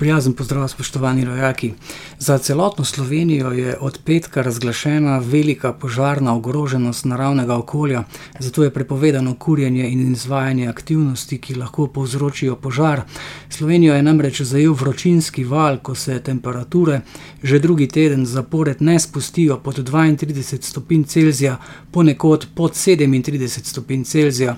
Prijazen pozdrav, spoštovani rojaki. Za celotno Slovenijo je od petka razglašena velika požarna ogroženost naravnega okolja, zato je prepovedano kurjenje in izvajanje aktivnosti, ki lahko povzročijo požar. Slovenijo je namreč zajel vročinski val, ko se temperature že drugi teden zapored ne spustijo pod 32 stopinj Celzija, ponekod pod 37 stopinj Celzija.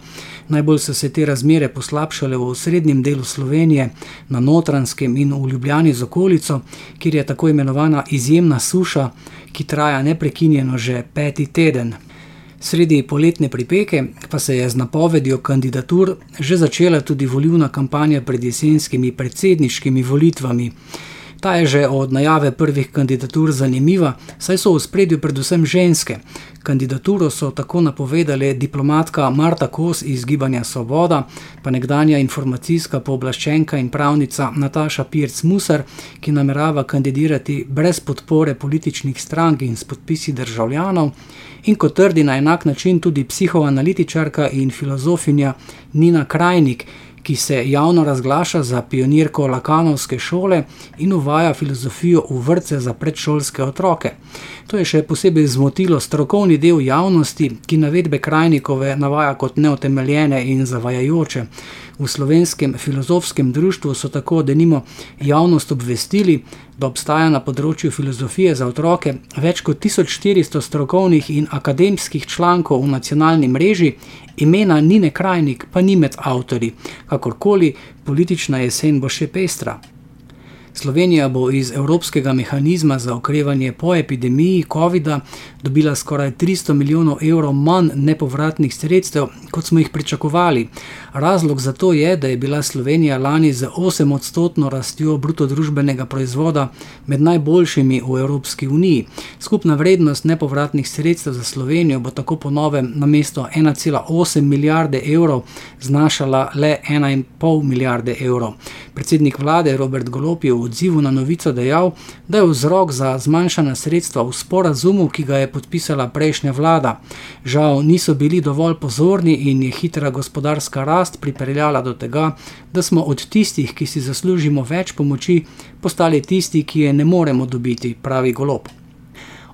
Najbolj so se te razmere poslabšale v srednjem delu Slovenije, na notranskem in v Ljubljani z okolico, kjer je tako imenovana izjemna suša, ki traja neprekinjeno že peti teden. Sredi poletne pripeke pa se je z napovedjo kandidatur že začela tudi volilna kampanja pred jesenskimi predsedniškimi volitvami. Ta je že od najave prvih kandidatur zanimiva, saj so v spredju predvsem ženske. Kandidaturo so tako napovedali diplomatka Marta Kos iz Gibanja Svoboda, pa nekdanja informacijska pooblaščenka in pravnica Nataša Pirc-Musar, ki namerava kandidirati brez podpore političnih strank in s podpisi državljanov, in kot trdi na enak način tudi psihoanalitičarka in filozofinja Nina Krajnik ki se javno razglaša za pionirko Lakanovske šole in uvaja filozofijo v vrtce za predšolske otroke. To je še posebej zmotilo strokovni del javnosti, ki navedbe Krajnikove navaja kot neotemeljene in zavajajoče. V slovenskem filozofskem društvu so tako, da nimo javnost obvestili, da obstaja na področju filozofije za otroke več kot 1400 strokovnih in akademskih člankov v nacionalni mreži, imena Nine Krajnik pa ni med avtori, kakorkoli politična jesen bo še pestra. Slovenija bo iz Evropskega mehanizma za okrevanje po epidemiji COVID-a dobila skoraj 300 milijonov evrov manj nepovratnih sredstev, kot smo jih pričakovali. Razlog za to je, da je bila Slovenija lani z 8-odstotno rastjo brutodružbenega proizvoda med najboljšimi v Evropski uniji. Skupna vrednost nepovratnih sredstev za Slovenijo bo tako po novem na mesto 1,8 milijarde evrov znašala le 1,5 milijarde evrov. Predsednik vlade Robert Golop je v odzivu na novico dejal, da je vzrok za zmanjšana sredstva v sporazumu, ki ga je podpisala prejšnja vlada. Žal niso bili dovolj pozorni in je hitra gospodarska rast pripeljala do tega, da smo od tistih, ki si zaslužimo več pomoči, postali tisti, ki je ne moremo dobiti, pravi golob.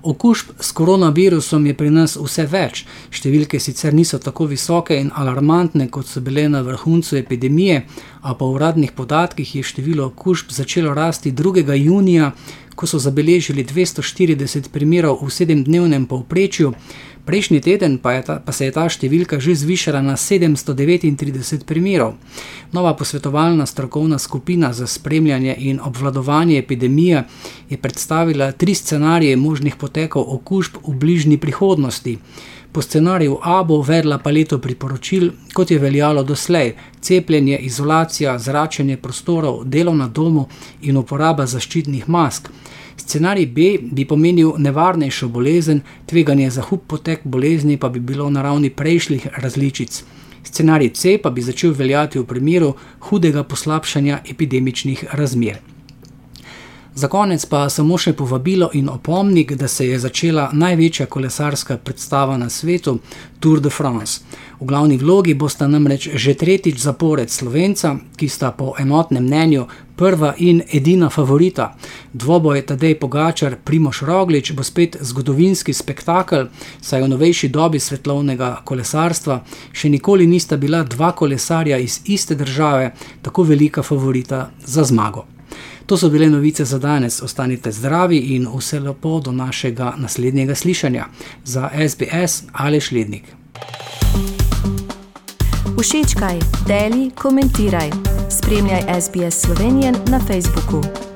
Okužb s koronavirusom je pri nas vse več, številke sicer niso tako visoke in alarmantne, kot so bile na vrhuncu epidemije, a po uradnih podatkih je število okužb začelo rasti 2. junija, ko so zabeležili 240 primerov v sedemdnevnem povprečju, Prejšnji teden pa, ta, pa se je ta številka že zvišala na 739 primerov. Nova posvetovalna strokovna skupina za spremljanje in obvladovanje epidemije je predstavila tri scenarije možnih potekov okužb v bližnji prihodnosti. Po scenariju A bo uvedla paleto priporočil, kot je veljalo doslej: cepljenje, izolacija, zračenje prostorov, delo na domu in uporaba zaščitnih mask. Scenarij B bi pomenil nevarnejšo bolezen, tveganje za hud potek bolezni pa bi bilo na ravni prejšnjih različic. Scenarij C pa bi začel veljati v primeru hudega poslabšanja epidemičnih razmer. Za konec pa samo še povabilo in opomnik, da se je začela največja kolesarska predstava na svetu, Tour de France. V glavni vlogi bosta namreč že tretjič zapored Slovenca, ki sta po enotnem mnenju prva in edina favorita. Dvoboj Tadej Pogačar, Primoš Roglič bo spet zgodovinski spektakel, saj v novejši dobi svetovnega kolesarstva še nikoli nista bila dva kolesarja iz iste države tako velika favorita za zmago. To so bile novice za danes. Ostanite zdravi in vse lepo do našega naslednjega slišanja. Za SBS ali Šlednik. Všečkaj, deli, komentiraj. Spremljaj SBS Slovenijo na Facebooku.